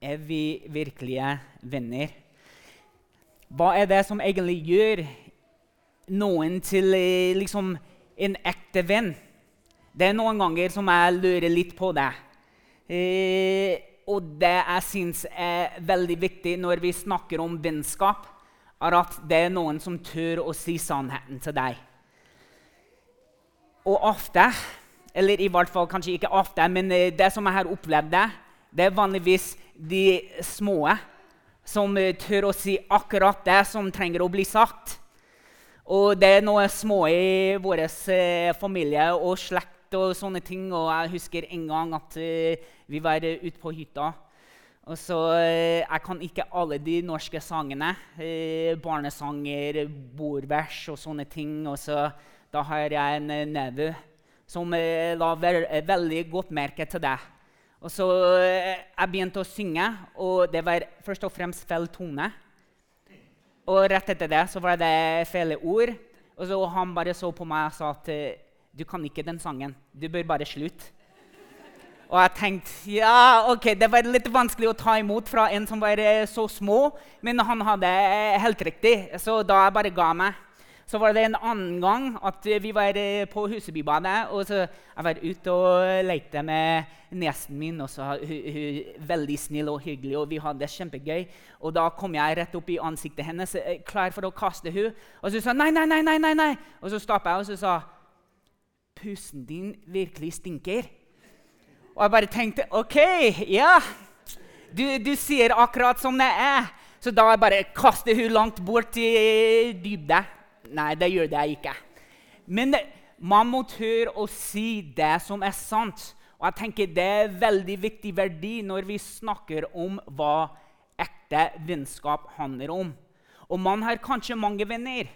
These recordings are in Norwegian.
Er vi virkelige venner? Hva er det som egentlig gjør noen til eh, liksom, en ekte venn? Det er noen ganger som jeg lurer litt på det. Eh, og det jeg syns er veldig viktig når vi snakker om vennskap, er at det er noen som tør å si sannheten til deg. Og ofte, eller i hvert fall kanskje ikke ofte, men eh, det som jeg har opplevd, det, det er vanligvis de små som eh, tør å si akkurat det som trenger å bli sagt. Og det er noe små i vår eh, familie og slekt og sånne ting. Og jeg husker en gang at uh, vi var ute på hytta. Og så, Jeg kan ikke alle de norske sangene. Barnesanger, bordvers og sånne ting. Og så, da har jeg en nevø som la veldig godt merke til det. Og så Jeg begynte å synge, og det var først og fremst feil tone. Og rett etter det så var det feil ord. Og så han bare så på meg og sa at du kan ikke den sangen. Du bør bare slutte. Og jeg tenkte ja, ok, det var litt vanskelig å ta imot fra en som var så små, men han hadde helt riktig, så da jeg bare ga meg. Så var det en annen gang at vi var på Husebybadet. og så Jeg var ute og lekte med niesen min. og så hun, hun, Veldig snill og hyggelig, og vi hadde det kjempegøy. Og Da kom jeg rett opp i ansiktet hennes, klar for å kaste henne. Og så sa nei, nei, nei, nei, nei. Og så stoppet jeg og så sa pusten din virkelig stinker. Og jeg bare tenkte OK, ja. Du, du sier akkurat som det er. Så da jeg bare kaster hun langt bort i dybde. Nei, det gjør det ikke. Men man må tørre å si det som er sant. Og jeg tenker Det er veldig viktig verdi når vi snakker om hva ekte vennskap handler om. Og man har kanskje mange venner.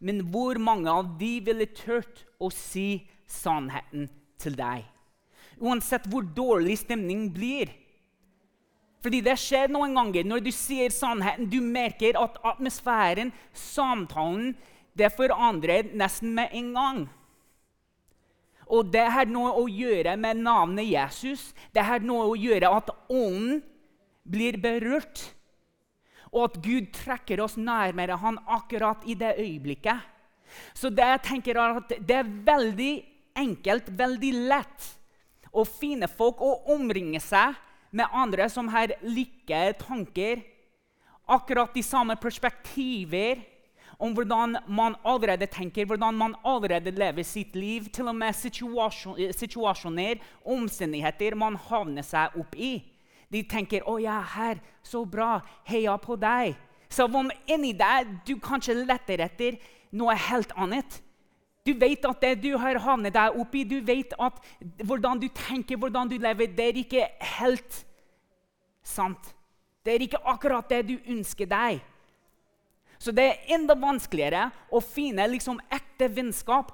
Men hvor mange av de ville turt å si sannheten til deg? Uansett hvor dårlig stemning blir. Fordi det skjer noen ganger når du sier sannheten. Du merker at atmosfæren, samtalen, det forandrer nesten med en gang. Og det har noe å gjøre med navnet Jesus. Det har noe å gjøre at ånden blir berørt og at Gud trekker oss nærmere han akkurat i det øyeblikket. Så det jeg tenker er at det er veldig enkelt, veldig lett, å finne folk og omringe seg med andre som har like tanker, akkurat de samme perspektiver om hvordan man allerede tenker, hvordan man allerede lever sitt liv. Til og med situasjoner, omstendigheter man havner seg opp i. De tenker 'Å ja, her. Så bra. Heia på deg.' Så om inni deg du kanskje letter etter noe helt annet. Du vet at det du har havnet deg oppi, du vet at hvordan du tenker, hvordan du lever, det er ikke helt sant. Det er ikke akkurat det du ønsker deg. Så det er enda vanskeligere å finne liksom ekte vennskap,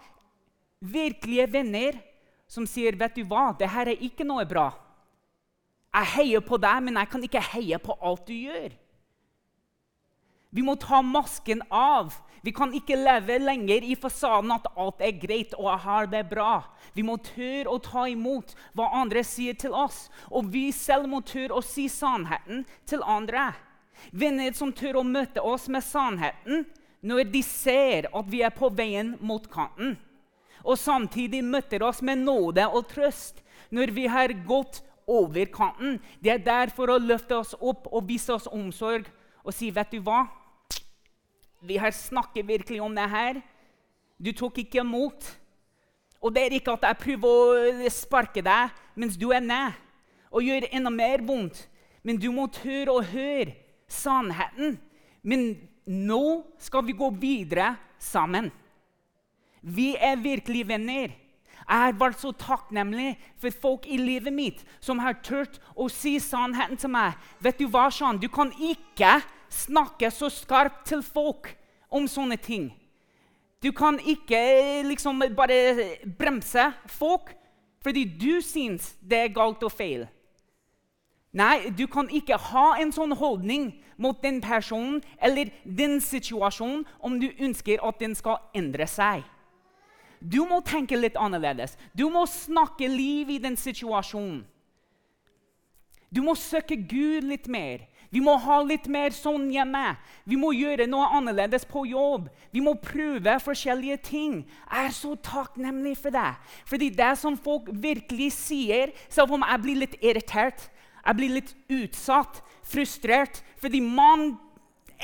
virkelige venner, som sier 'Vet du hva, det her er ikke noe bra'. Jeg heier på deg, men jeg kan ikke heie på alt du gjør. Vi må ta masken av. Vi kan ikke leve lenger i fasaden at alt er greit og jeg har det bra. Vi må tørre å ta imot hva andre sier til oss. Og vi selv må tørre å si sannheten til andre. Venner som tør å møte oss med sannheten når de ser at vi er på veien mot kanten. Og samtidig møter oss med nåde og trøst når vi har gått over kanten. De er der for å løfte oss opp og vise oss omsorg og si, 'Vet du hva? Vi har snakket virkelig om det her. Du tok ikke imot.' Og det er ikke at jeg prøver å sparke deg mens du er ned, og gjør enda mer vondt. Men du må tørre å høre sannheten. Men nå skal vi gå videre sammen. Vi er virkelig venner. Jeg har vært så takknemlig for folk i livet mitt som har turt å si sannheten til meg. Vet Du hva, Sean? Du kan ikke snakke så skarpt til folk om sånne ting. Du kan ikke liksom bare bremse folk fordi du syns det er galt og feil. Nei, du kan ikke ha en sånn holdning mot den personen eller den situasjonen om du ønsker at den skal endre seg. Du må tenke litt annerledes. Du må snakke liv i den situasjonen. Du må søke Gud litt mer. Vi må ha litt mer sånn hjemme. Vi må gjøre noe annerledes på jobb. Vi må prøve forskjellige ting. Jeg er så takknemlig for det. Fordi det som folk virkelig sier, selv om jeg blir litt irritert, jeg blir litt utsatt, frustrert Fordi man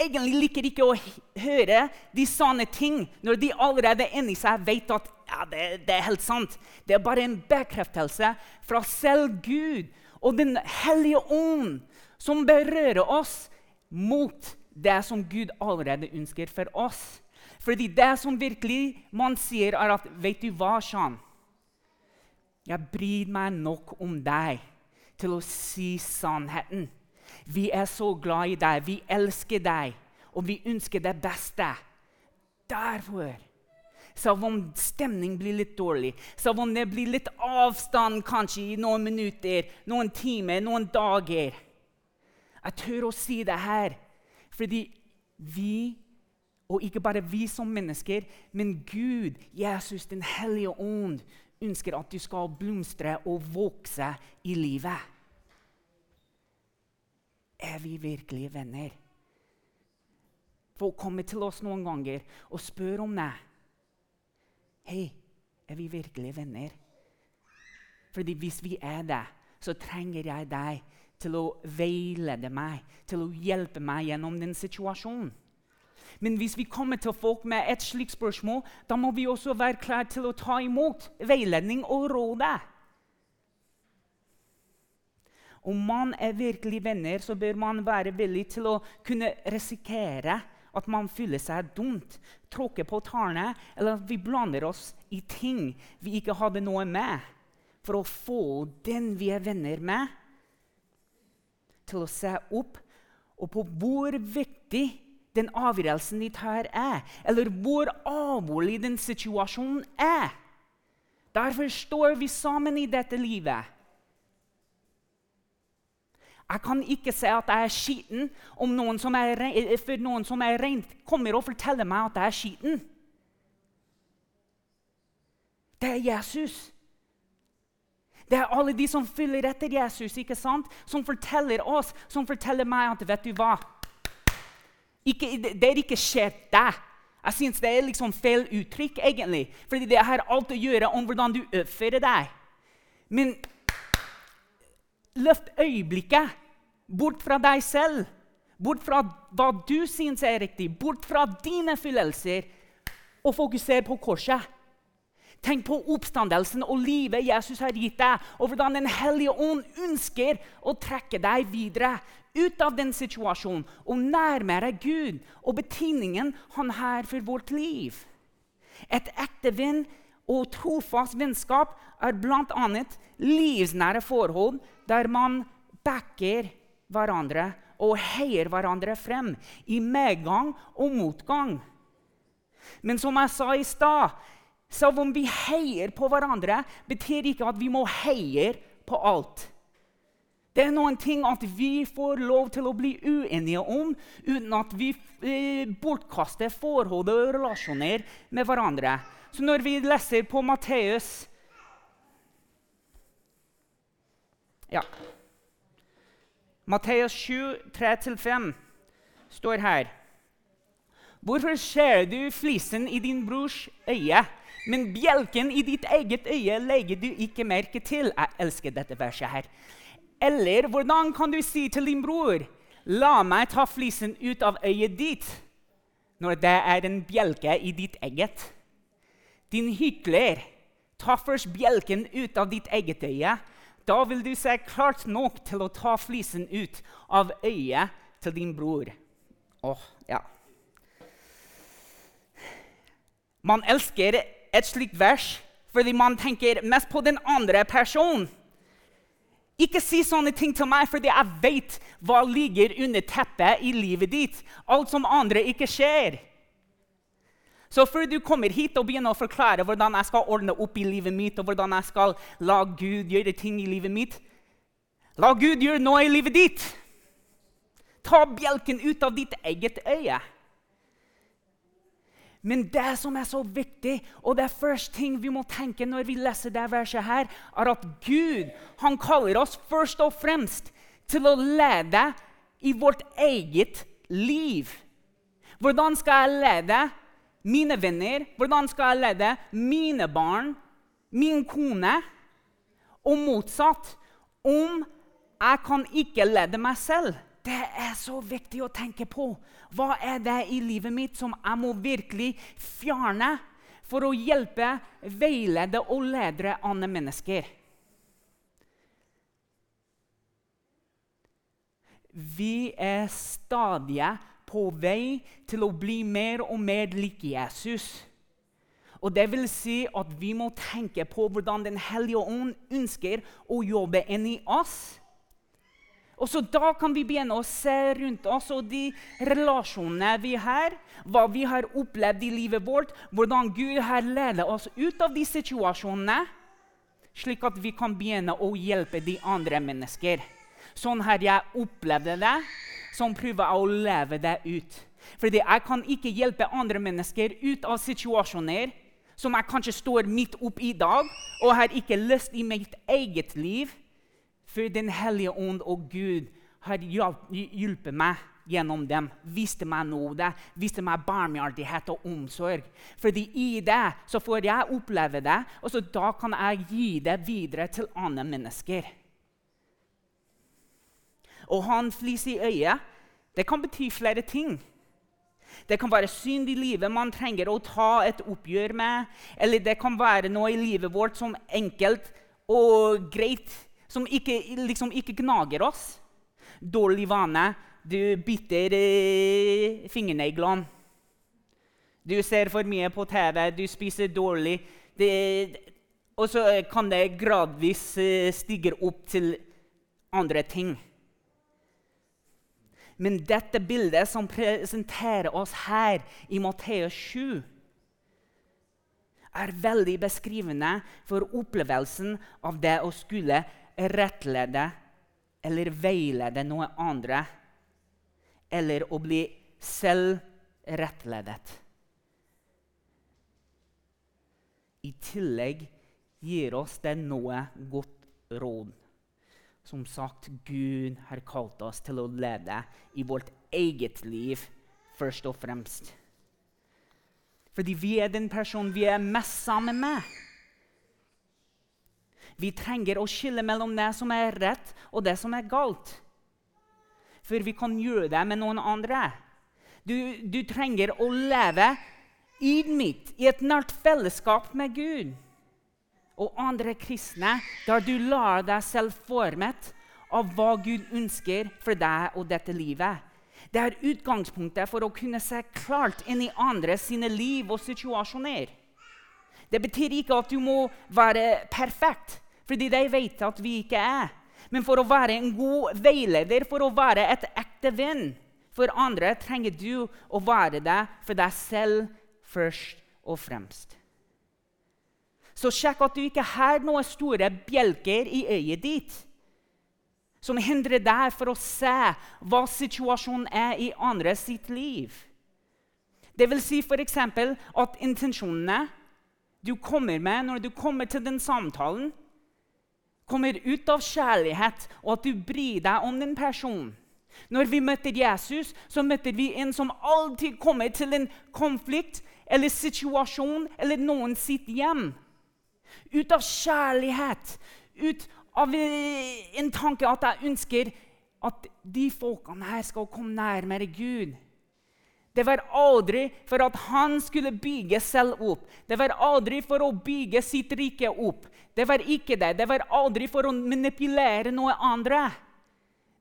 egentlig liker ikke å høre de sanne ting når de allerede inni seg vet at ja, det, det, er helt sant. Det er bare en bekreftelse fra selv Gud og Den hellige ånd som berører oss mot det som Gud allerede ønsker for oss. Fordi det som virkelig man sier, er at Vet du hva, Sean? Jeg bryr meg nok om deg til å si sannheten. Vi er så glad i deg, vi elsker deg, og vi ønsker det beste. Derfor selv om stemning blir litt dårlig, selv om det blir litt avstand kanskje i noen minutter, noen timer, noen dager. Jeg tør å si det her fordi vi, og ikke bare vi som mennesker, men Gud, Jesus, Den hellige ånd, ønsker at du skal blomstre og vokse i livet. Er vi virkelige venner? Folk kommer til oss noen ganger og spør om det. Hei, er vi virkelige venner? Fordi hvis vi er det, så trenger jeg deg til å veilede meg, til å hjelpe meg gjennom den situasjonen. Men hvis vi kommer til folk med et slikt spørsmål, da må vi også være klare til å ta imot veiledning og råd. Om man er virkelig venner, så bør man være villig til å kunne risikere at man føler seg dumt, tråkker på tærne, eller at vi blander oss i ting vi ikke hadde noe med, for å få den vi er venner med, til å se opp og på hvor viktig den avgjørelsen de tar, er, eller hvor alvorlig den situasjonen er. Derfor står vi sammen i dette livet. Jeg kan ikke se at jeg er skitten om noen som er, for noen som er rent, kommer og forteller meg at jeg er skitten. Det er Jesus. Det er alle de som følger etter Jesus, ikke sant? som forteller oss, som forteller meg at vet du hva? Ikke, det er ikke skjedd deg. Jeg syns det er liksom feil uttrykk, egentlig. Fordi det har alt å gjøre om hvordan du oppfører deg. Men løft øyeblikket bort fra deg selv. Bort fra hva du syns er riktig, bort fra dine følelser, og fokuser på korset. Tenk på oppstandelsen og livet Jesus har gitt deg, og hvordan Den hellige ånd ønsker å trekke deg videre ut av den situasjonen og nærmere Gud og betydningen han har for vårt liv. Et ekte venn og trofast vennskap er bl.a. livsnære forhold der man backer hverandre og heier hverandre frem i medgang og motgang. Men som jeg sa i stad, selv om vi heier på hverandre, betyr ikke at vi må heie på alt. Det er noen ting at vi får lov til å bli uenige om uten at vi eh, bortkaster forhold og relasjoner med hverandre. Så når vi leser på Matteus Ja. Matteus 7, 3-5 står her. Hvorfor ser du flisen i din brors øye, men bjelken i ditt eget øye legger du ikke merke til? Jeg elsker dette verset her. Eller hvordan kan du si til din bror, la meg ta flisen ut av øyet ditt, når det er en bjelke i ditt eget? Din hykler, ta først bjelken ut av ditt eget øye, da vil du se klart nok til å ta flisen ut av øyet til din bror. Åh, ja. Man elsker et slikt vers fordi man tenker mest på den andre personen. Ikke si sånne ting til meg, fordi jeg vet hva ligger under teppet i livet ditt. Alt som andre ikke skjer. Så før du kommer hit og begynner å forklare hvordan jeg skal ordne opp i livet mitt, og hvordan jeg skal la Gud gjøre ting i livet mitt, la Gud gjøre noe i livet ditt. Ta bjelken ut av ditt eget øye. Men det som er så viktig, og det første ting vi må tenke når vi leser det verset, her, er at Gud han kaller oss først og fremst til å lede i vårt eget liv. Hvordan skal jeg lede mine venner? Hvordan skal jeg lede mine barn, min kone? Og motsatt. Om jeg kan ikke lede meg selv. Det er så viktig å tenke på. Hva er det i livet mitt som jeg må virkelig fjerne for å hjelpe, veilede og lede andre mennesker? Vi er stadig på vei til å bli mer og mer lik Jesus. Og det vil si at vi må tenke på hvordan Den hellige ånd ønsker å jobbe inni oss. Og så Da kan vi begynne å se rundt oss og de relasjonene vi har, hva vi har opplevd i livet vårt, hvordan Gud har ledet oss ut av de situasjonene, slik at vi kan begynne å hjelpe de andre mennesker. Sånn har jeg opplevd det, Sånn prøver jeg å leve det ut. Fordi jeg kan ikke hjelpe andre mennesker ut av situasjoner som jeg kanskje står midt oppe i dag, og har ikke lyst i mitt eget liv. For Den hellige ånd og Gud har hjulpet meg gjennom dem. Viste meg nåde, viste meg barmhjertighet og omsorg. Fordi i det så får jeg oppleve det, og så da kan jeg gi det videre til andre mennesker. Å ha en flis i øyet det kan bety flere ting. Det kan være synd i livet man trenger å ta et oppgjør med. Eller det kan være noe i livet vårt som enkelt og greit som ikke, liksom ikke gnager oss. Dårlig vane. Du biter eh, fingerneglene. Du ser for mye på TV, du spiser dårlig. Det, og så kan det gradvis eh, stige opp til andre ting. Men dette bildet som presenterer oss her i Matteus 7, er veldig beskrivende for opplevelsen av det å skulle rettlede eller veilede noen andre, eller å bli selv rettledet. I tillegg gir oss det noe godt råd. Som sagt, Gud har kalt oss til å lede i vårt eget liv først og fremst. Fordi vi er den personen vi er mest sammen med. Vi trenger å skille mellom det som er rett, og det som er galt. For vi kan gjøre det med noen andre. Du, du trenger å leve ydmykt i et nært fellesskap med Gud og andre kristne, der du lar deg selv formet av hva Gud ønsker for deg og dette livet. Det er utgangspunktet for å kunne se klart inn i andre sine liv og situasjoner. Det betyr ikke at du må være perfekt, fordi de vet at vi ikke er. Men for å være en god veileder, for å være et ekte venn for andre, trenger du å være det for deg selv først og fremst. Så sjekk at du ikke har noen store bjelker i øyet ditt som hindrer deg for å se hva situasjonen er i andre sitt liv. Det vil si f.eks. at intensjonene du kommer med når du kommer til den samtalen, kommer ut av kjærlighet, og at du bryr deg om den personen. Når vi møter Jesus, så møter vi en som alltid kommer til en konflikt eller situasjon eller noen sitt hjem. Ut av kjærlighet, ut av eh, en tanke at jeg ønsker at de folkene her skal komme nærmere Gud. Det var aldri for at han skulle bygge selv opp. Det var aldri for å bygge sitt rike opp. Det var ikke det. Det var aldri for å manipulere noe andre.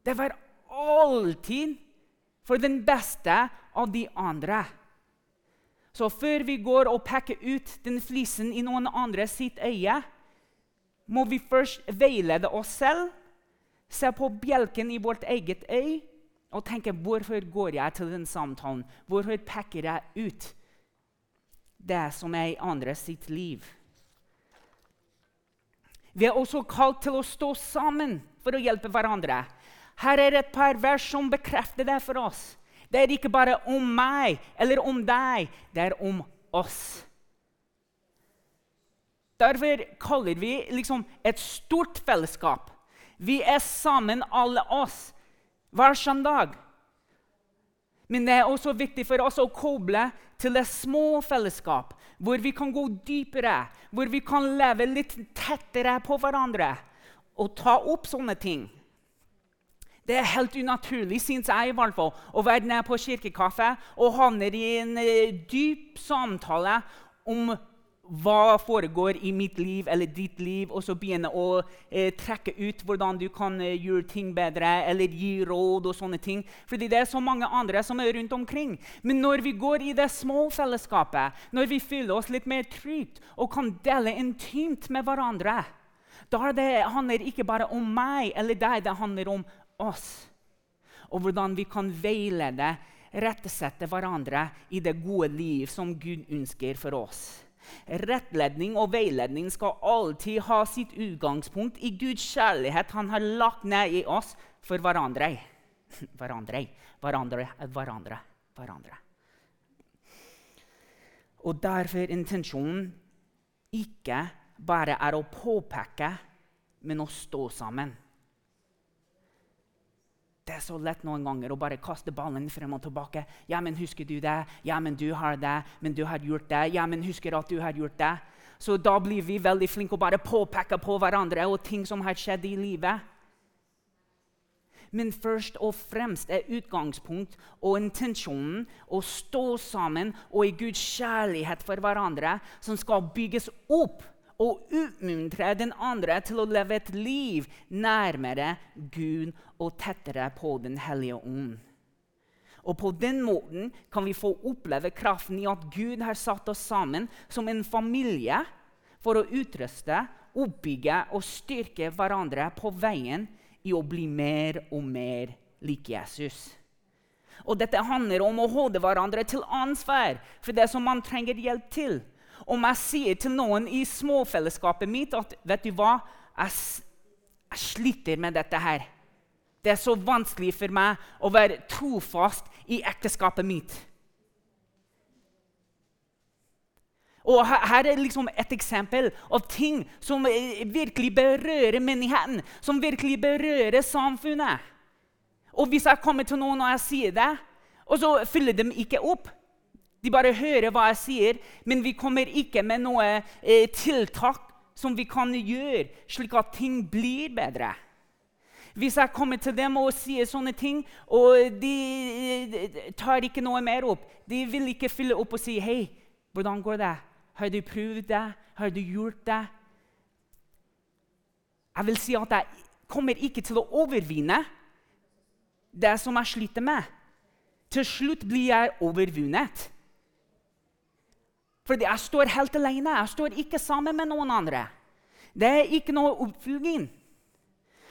Det var alltid for den beste av de andre. Så før vi går og peker ut den flisen i noen andre sitt øye, må vi først veilede oss selv, se på bjelken i vårt eget øye og tenke hvorfor går jeg til den samtalen? Hvorfor peker jeg ut det som er i andre sitt liv? Vi er også kalt til å stå sammen for å hjelpe hverandre. Her er et par vers som bekrefter det for oss. Det er ikke bare om meg eller om deg, det er om oss. Derfor kaller vi liksom et stort fellesskap Vi er sammen, alle oss, hver søndag. Men det er også viktig for oss å koble til det små fellesskap, hvor vi kan gå dypere, hvor vi kan leve litt tettere på hverandre og ta opp sånne ting. Det er helt unaturlig, syns jeg, i hvert fall, å være nede på kirkekaffe og havne i en eh, dyp samtale om hva foregår i mitt liv eller ditt liv, og så begynne å eh, trekke ut hvordan du kan eh, gjøre ting bedre eller gi råd og sånne ting. Fordi det er så mange andre som er rundt omkring. Men når vi går i det små fellesskapet, når vi føler oss litt mer trygt og kan dele intimt med hverandre, da det handler ikke bare om meg eller deg, det handler om oss. Og hvordan vi kan veilede, rettesette hverandre i det gode liv som Gud ønsker for oss. Rettledning og veiledning skal alltid ha sitt utgangspunkt i Guds kjærlighet han har lagt ned i oss for hverandre. Hverandre, hverandre, hverandre. hverandre. Og derfor intensjonen ikke bare er å påpeke, men å stå sammen. Det er så lett noen ganger å bare kaste ballen frem og tilbake. Ja, men 'Husker du det?' 'Ja, men du har det.' 'Men du har gjort det.' 'Ja, men husker at du har gjort det?' Så da blir vi veldig flinke å bare påpeke på hverandre og ting som har skjedd i livet. Men først og fremst er utgangspunkt og intensjonen å stå sammen og i Guds kjærlighet for hverandre, som skal bygges opp og oppmuntre den andre til å leve et liv nærmere Gud og tettere på Den hellige ånd. Og På den måten kan vi få oppleve kraften i at Gud har satt oss sammen som en familie for å utruste, oppbygge og styrke hverandre på veien i å bli mer og mer lik Jesus. Og Dette handler om å holde hverandre til ansvar for det som man trenger hjelp til. Om jeg sier til noen i småfellesskapet mitt at vet du hva, jeg, jeg sliter med dette her. Det er så vanskelig for meg å være trofast i ekteskapet mitt. Og Her er liksom et eksempel av ting som virkelig berører menigheten, som virkelig berører samfunnet. Og Hvis jeg kommer til noen og jeg sier det, og så fyller de ikke opp De bare hører hva jeg sier, men vi kommer ikke med noe eh, tiltak som vi kan gjøre, slik at ting blir bedre. Hvis jeg kommer til dem og sier sånne ting, og de tar ikke noe mer opp De vil ikke fylle opp og si 'Hei, hvordan går det? Har du prøvd det? Har du gjort det?' Jeg vil si at jeg kommer ikke til å overvinne det som jeg sliter med. Til slutt blir jeg overvunnet. Fordi jeg står helt alene. Jeg står ikke sammen med noen andre. Det er ikke noe oppfølging.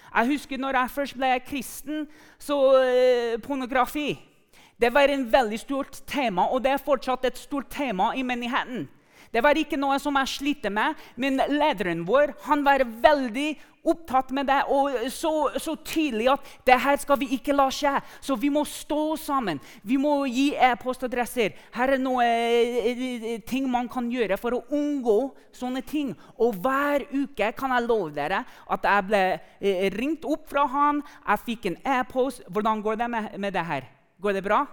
Jeg husker når jeg først ble kristen, så eh, pornografi det var en veldig stort tema, og det er fortsatt et stort tema i menigheten. Det var ikke noe som jeg slitte med, men lederen vår han var veldig opptatt med det og så, så tydelig at det her skal vi ikke la skje. Så vi må stå sammen. Vi må gi e-postadresser. Her er noe eh, ting man kan gjøre for å unngå sånne ting. Og hver uke kan jeg love dere at jeg ble eh, ringt opp fra han. Jeg fikk en e-post. Hvordan går det med, med det her? Går det bra?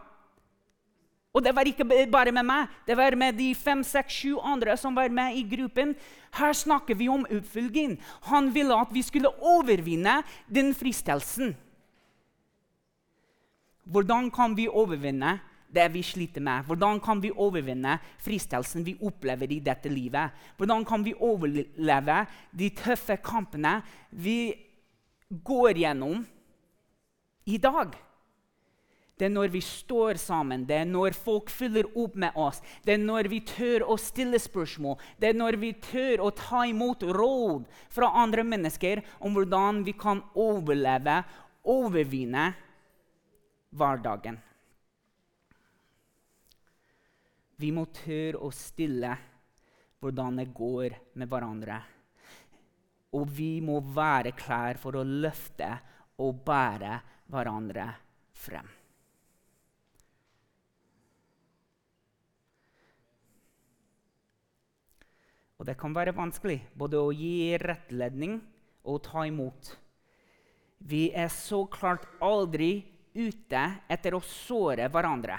Og det var ikke bare med meg, det var med de fem, seks, sju andre som var med i gruppen. Her snakker vi om oppfølging. Han ville at vi skulle overvinne den fristelsen. Hvordan kan vi overvinne det vi sliter med? Hvordan kan vi overvinne fristelsen vi opplever i dette livet? Hvordan kan vi overleve de tøffe kampene vi går gjennom i dag? Det er når vi står sammen, det er når folk fyller opp med oss, det er når vi tør å stille spørsmål, det er når vi tør å ta imot råd fra andre mennesker om hvordan vi kan overleve, overvinne hverdagen. Vi må tørre å stille hvordan det går med hverandre. Og vi må være klar for å løfte og bære hverandre frem. Og det kan være vanskelig både å gi rettledning og ta imot. Vi er så klart aldri ute etter å såre hverandre.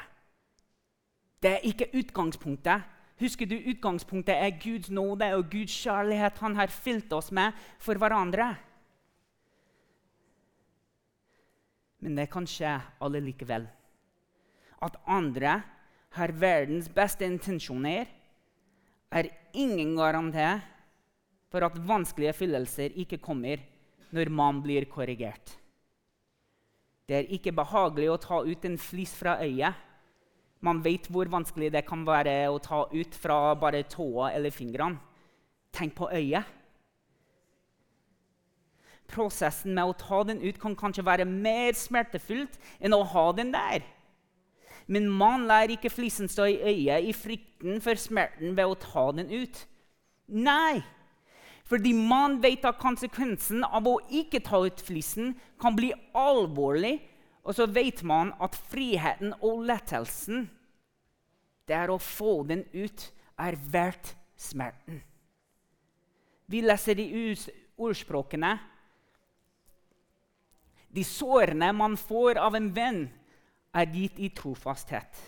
Det er ikke utgangspunktet. Husker du utgangspunktet er Guds nåde og Guds kjærlighet han har fylt oss med for hverandre? Men det kan skje alle likevel. At andre har verdens beste intensjoner, er ingen garanti for at vanskelige følelser ikke kommer når man blir korrigert. Det er ikke behagelig å ta ut en flis fra øyet. Man vet hvor vanskelig det kan være å ta ut fra bare tåa eller fingrene. Tenk på øyet. Prosessen med å ta den ut kan kanskje være mer smertefullt enn å ha den der. Men man lar ikke flisen stå i øyet i frykten for smerten ved å ta den ut. Nei, fordi man vet at konsekvensen av å ikke ta ut flisen kan bli alvorlig. Og så vet man at friheten og lettelsen det er å få den ut, er verdt smerten. Vi leser i ordspråkene De sårene man får av en venn, er gitt i trofasthet.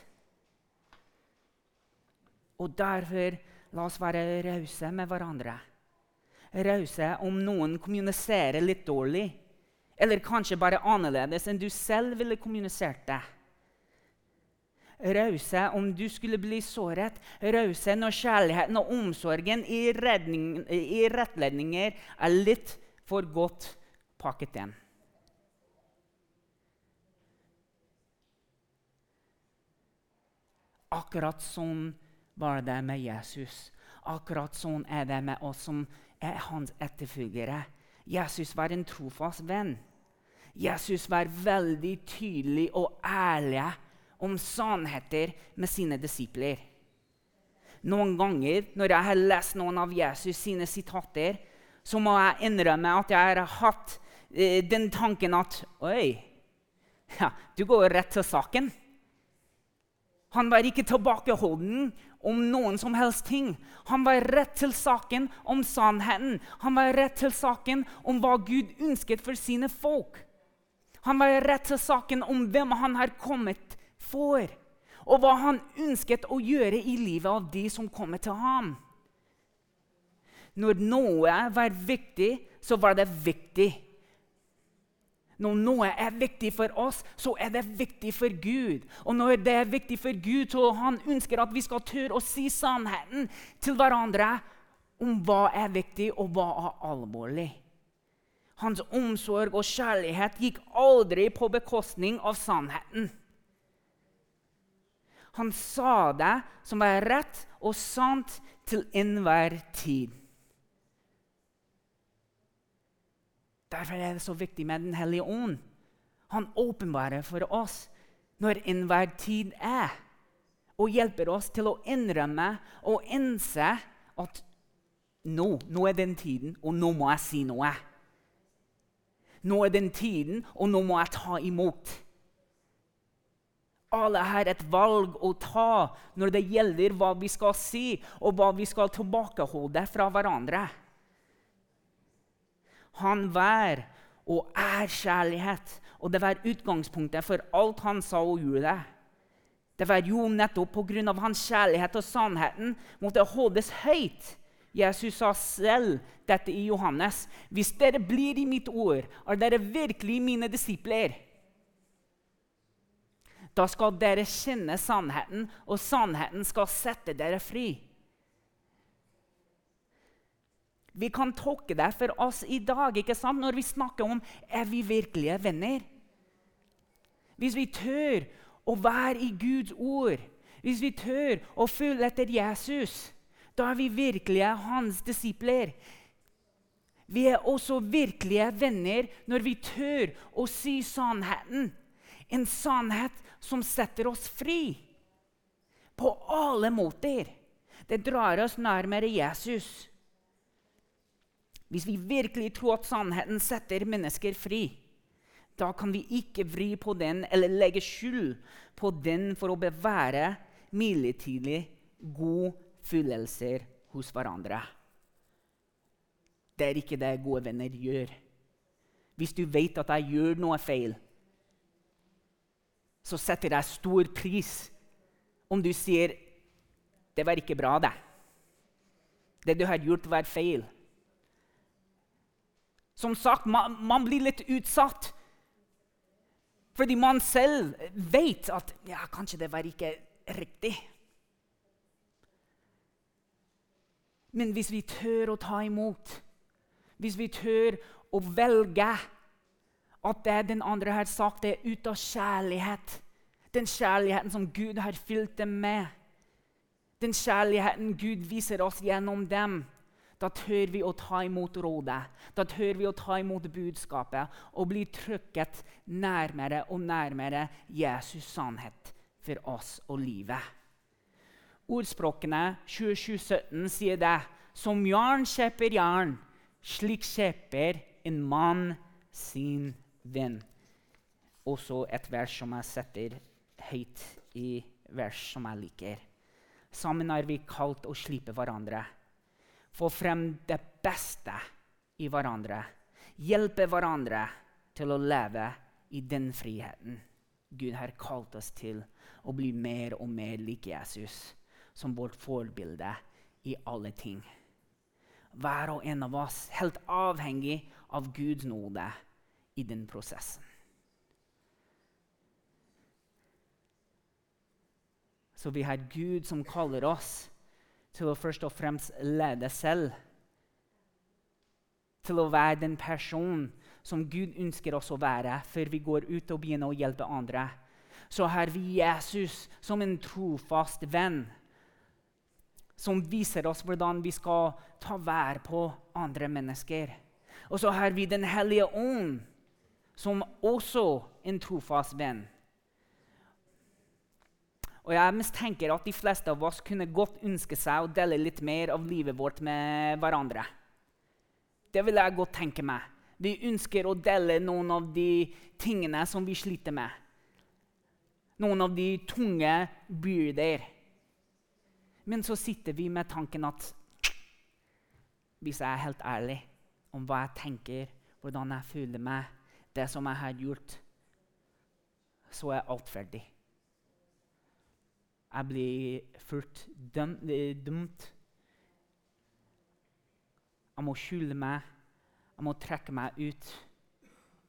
Og derfor la oss være rause med hverandre rause om noen kommuniserer litt dårlig. Eller kanskje bare annerledes enn du selv ville kommunisert det. Rause om du skulle bli såret. Rause når kjærligheten og omsorgen i, redning, i rettledninger er litt for godt pakket inn. Akkurat sånn var det med Jesus. Akkurat sånn er det med oss som er hans etterfølgere. Jesus var en trofast venn. Jesus var veldig tydelig og ærlig om sannheter med sine disipler. Noen ganger når jeg har lest noen av Jesus sine sitater, så må jeg innrømme at jeg har hatt eh, den tanken at Oi, ja, du går rett til saken. Han var ikke tilbakeholden om noen som helst ting. Han var rett til saken om sannheten. Han var rett til saken om hva Gud ønsket for sine folk. Han var rett til saken om hvem han har kommet for, og hva han ønsket å gjøre i livet av de som kommer til ham. Når noe var viktig, så var det viktig. Når noe er viktig for oss, så er det viktig for Gud. Og når det er viktig for Gud, så han ønsker at vi skal tørre å si sannheten til hverandre om hva er viktig, og hva er alvorlig. Hans omsorg og kjærlighet gikk aldri på bekostning av sannheten. Han sa det som var rett og sant til enhver tid. Derfor er det så viktig med Den hellige ånd. Han åpenbarer for oss når enhver tid er, og hjelper oss til å innrømme og innse at nå, nå er den tiden, og nå må jeg si noe. Nå er den tiden, og nå må jeg ta imot. Alle har et valg å ta når det gjelder hva vi skal si, og hva vi skal tilbakeholde fra hverandre. Han vær og er kjærlighet. Og det var utgangspunktet for alt han sa og gjorde. Det var jo nettopp pga. hans kjærlighet og sannheten måtte holdes høyt. Jesus sa selv dette i Johannes. Hvis dere blir i mitt ord, er dere virkelig mine disipler. Da skal dere kjenne sannheten, og sannheten skal sette dere fri. Vi kan tolke det for oss i dag ikke sant? når vi snakker om er vi virkelige venner. Hvis vi tør å være i Guds ord, hvis vi tør å følge etter Jesus, da er vi virkelige hans disipler. Vi er også virkelige venner når vi tør å si sannheten. En sannhet som setter oss fri. På alle måter. Det drar oss nærmere Jesus. Hvis vi virkelig tror at sannheten setter mennesker fri, da kan vi ikke vri på den eller legge skyld på den for å bevare midlertidig gode følelser hos hverandre. Det er ikke det gode venner gjør. hvis du vet at jeg gjør noe feil, så setter jeg stor pris om du sier 'Det var ikke bra, det'. Det du har gjort, var feil. Som sagt, man, man blir litt utsatt. Fordi man selv vet at ja, kanskje det var ikke riktig. Men hvis vi tør å ta imot, hvis vi tør å velge at det den andre har sagt, det er ut av kjærlighet Den kjærligheten som Gud har fylt dem med, den kjærligheten Gud viser oss gjennom dem, da tør vi å ta imot rådet, da tør vi å ta imot budskapet og bli trykket nærmere og nærmere Jesus' sannhet for oss og livet. Ordspråkene 2717 sier det. Som jern kjøper jern, slik kjøper en mann sin venn. Også et vers som jeg setter høyt i vers som jeg liker. Sammen er vi kalt å slipe hverandre. Få frem det beste i hverandre. Hjelpe hverandre til å leve i den friheten Gud har kalt oss til å bli mer og mer lik Jesus som vårt forbilde i alle ting. Hver og en av oss helt avhengig av Guds nåde i den prosessen. Så vi har Gud som kaller oss til å først og fremst lede selv. Til å være den personen som Gud ønsker oss å være før vi går ut og begynner å hjelpe andre. Så har vi Jesus som en trofast venn som viser oss hvordan vi skal ta vær på andre mennesker. Og så har vi Den hellige ånd, som også en trofast venn. Og Jeg mistenker at de fleste av oss kunne godt ønske seg å dele litt mer av livet vårt med hverandre. Det vil jeg godt tenke meg. Vi ønsker å dele noen av de tingene som vi sliter med. Noen av de tunge byrder men så sitter vi med tanken at hvis jeg er helt ærlig om hva jeg tenker, hvordan jeg føler meg, det som jeg har gjort, så er alt ferdig. Jeg blir fullt dumt. Jeg må skjule meg, jeg må trekke meg ut.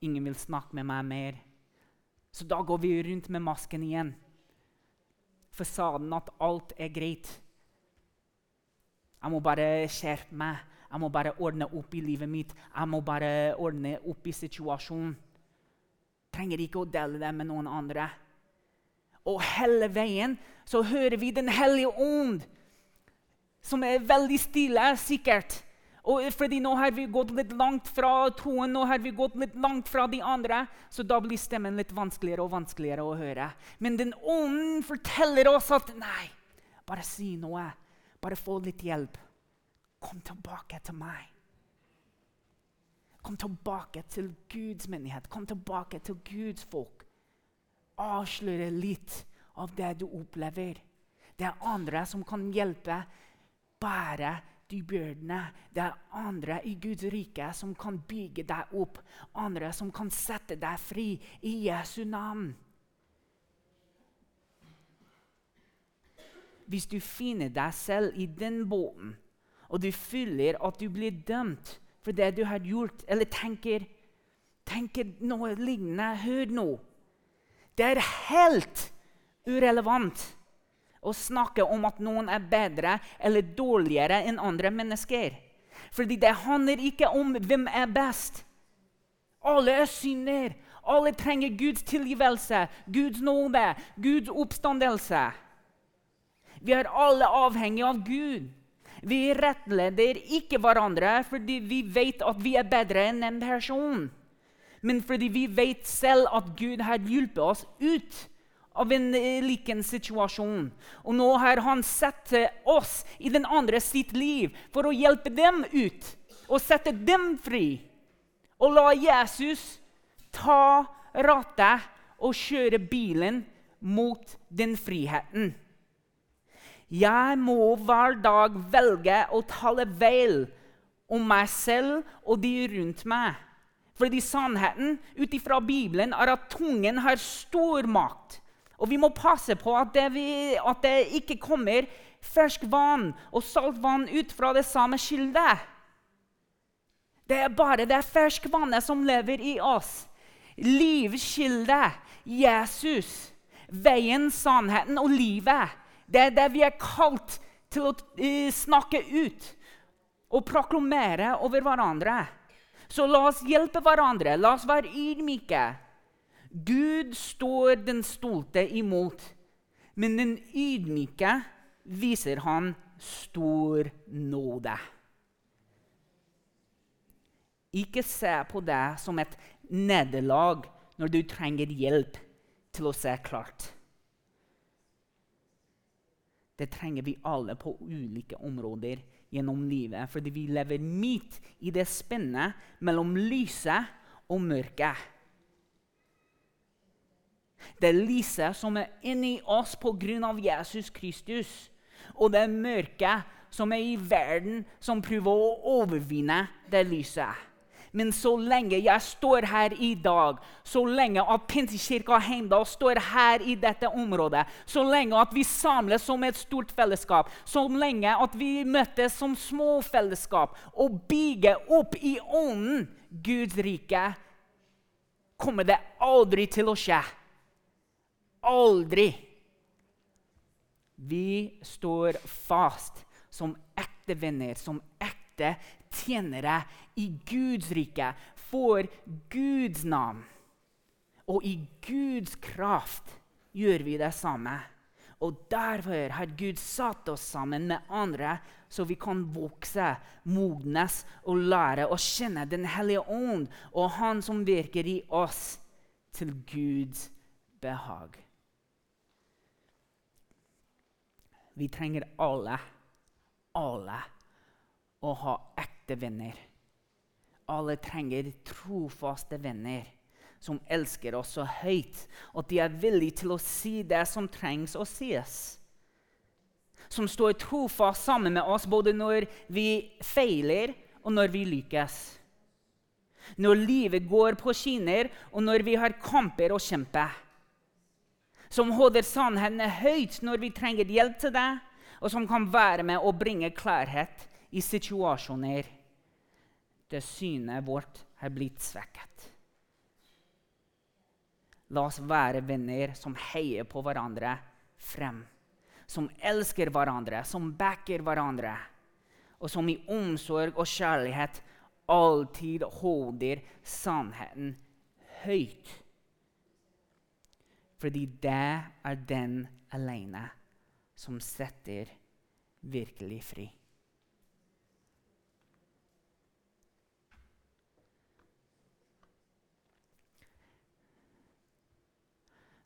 Ingen vil snakke med meg mer. Så da går vi rundt med masken igjen. Fasaden at alt er greit. Jeg må bare skjerpe meg. Jeg må bare ordne opp i livet mitt. Jeg må bare ordne opp i situasjonen. Trenger ikke å dele det med noen andre. Og hele veien så hører vi Den hellige ånd, som er veldig stille, sikkert. Og fordi nå har vi gått litt langt fra troen, nå har vi gått litt langt fra de andre, så da blir stemmen litt vanskeligere og vanskeligere å høre. Men den ånden forteller oss at nei, bare si noe. Bare få litt hjelp. Kom tilbake til meg. Kom tilbake til Guds menighet. Kom tilbake til Guds folk. Avsløre litt av det du opplever. Det er andre som kan hjelpe bære de byrdene. Det er andre i Guds rike som kan bygge deg opp. Andre som kan sette deg fri i Jesu navn. hvis du finner deg selv i den båten, og du føler at du blir dømt for det du har gjort, eller tenker, tenker noe lignende Hør nå. Det er helt urelevant å snakke om at noen er bedre eller dårligere enn andre mennesker. Fordi det handler ikke om hvem er best. Alle er synder. Alle trenger Guds tilgivelse, Guds nåde, Guds oppstandelse. Vi er alle avhengige av Gud. Vi rettleder ikke hverandre fordi vi vet at vi er bedre enn en person, men fordi vi vet selv at Gud har hjulpet oss ut av en liken situasjon. Og nå har han sett oss i den andre sitt liv for å hjelpe dem ut og sette dem fri. Og la Jesus ta rattet og kjøre bilen mot den friheten. Jeg må hver dag velge å tale vel om meg selv og de rundt meg. Fordi sannheten ut ifra Bibelen er at tungen har stor makt. Og vi må passe på at det, vi, at det ikke kommer fersk vann og saltvann ut fra det samme kildet. Det er bare det ferskvannet som lever i oss. Livskildet, Jesus, veien, sannheten og livet. Det er det vi er kalt til å uh, snakke ut og proklamere over hverandre. Så la oss hjelpe hverandre. La oss være ydmyke. Gud står den stolte imot, men den ydmyke viser han stor nåde. Ikke se på det som et nederlag når du trenger hjelp til å se klart. Det trenger vi alle på ulike områder gjennom livet, fordi vi lever midt i det spennet mellom lyset og mørket. Det lyset som er inni oss pga. Jesus Kristus, og det mørket som er i verden, som prøver å overvinne det lyset. Men så lenge jeg står her i dag, så lenge at Pinsekirka Heimdal står her i dette området, så lenge at vi samles som et stort fellesskap, så lenge at vi møtes som små fellesskap og bygger opp i ånden Guds rike, kommer det aldri til å skje. Aldri. Vi står fast som ekte venner, som ekte tjenere i Guds rike for Guds navn. Og i Guds kraft gjør vi det samme. Og derfor har Gud satt oss sammen med andre, så vi kan vokse, modnes og lære å kjenne Den hellige ånd og Han som virker i oss, til Guds behag. Vi trenger alle, alle, å ha ekte venner. Alle trenger trofaste venner som elsker oss så høyt at de er villige til å si det som trengs å sies. Som står trofast sammen med oss både når vi feiler, og når vi lykkes. Når livet går på skinner, og når vi har kamper å kjempe. Som holder sannheten høyt når vi trenger hjelp til det, og som kan være med å bringe klarhet i situasjoner der synet vårt har blitt svekket. La oss være venner som heier på hverandre frem. Som elsker hverandre, som backer hverandre. Og som i omsorg og kjærlighet alltid holder sannheten høyt. Fordi det er den alene som setter virkelig fri.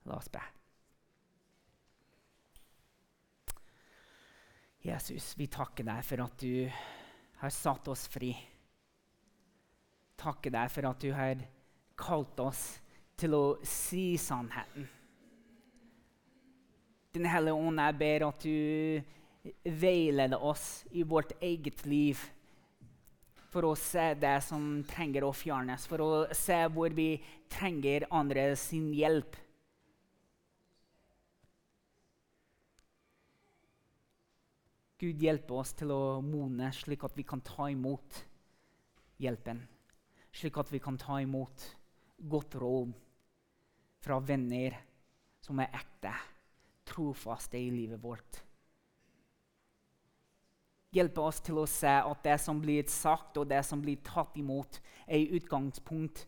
La oss be. Jesus, vi takker deg for at du har satt oss fri. Takker deg for at du har kalt oss til å si sannheten. Den hellige ånd, jeg ber at du veileder oss i vårt eget liv for å se det som trenger å fjernes, for å se hvor vi trenger andres hjelp. Gud hjelper oss til å mone slik at vi kan ta imot hjelpen. Slik at vi kan ta imot godt råd fra venner som er ekte, trofaste i livet vårt. Hjelpe oss til å se at det som blir sagt og det som blir tatt imot, er i utgangspunkt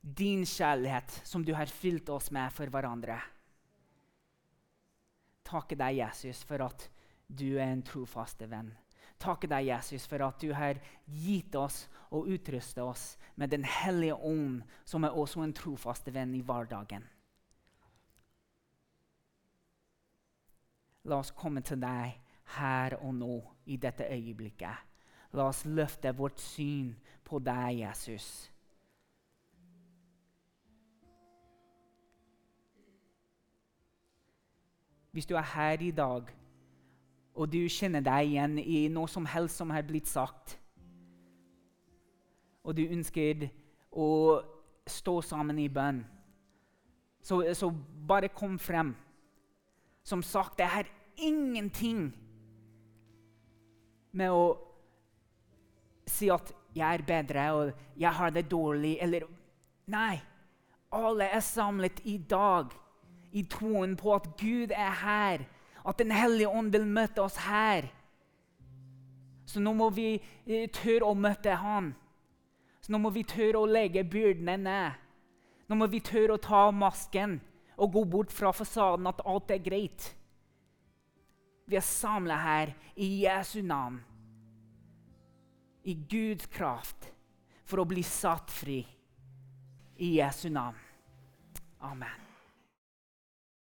din kjærlighet som du har fylt oss med for hverandre. Takke deg, Jesus, for at du er en trofaste venn. Takke deg, Jesus, for at du har gitt oss og utrustet oss med Den hellige ånd, som er også en trofaste venn i hverdagen. La oss komme til deg her og nå i dette øyeblikket. La oss løfte vårt syn på deg, Jesus. Hvis du er her i dag og du kjenner deg igjen i noe som helst som har blitt sagt, og du ønsker å stå sammen i bønn. Så, så bare kom frem. Som sagt, det er ingenting med å si at 'jeg er bedre', og 'jeg har det dårlig', eller Nei. Alle er samlet i dag i troen på at Gud er her, at Den hellige ånd vil møte oss her. Så nå må vi eh, tørre å møte Han. Så nå må vi tørre å legge byrdene ned. Nå må vi tørre å ta masken og gå bort fra fasaden at alt er greit. Vi er samla her i Jesu navn, i Guds kraft, for å bli satt fri. I Jesu navn. Amen.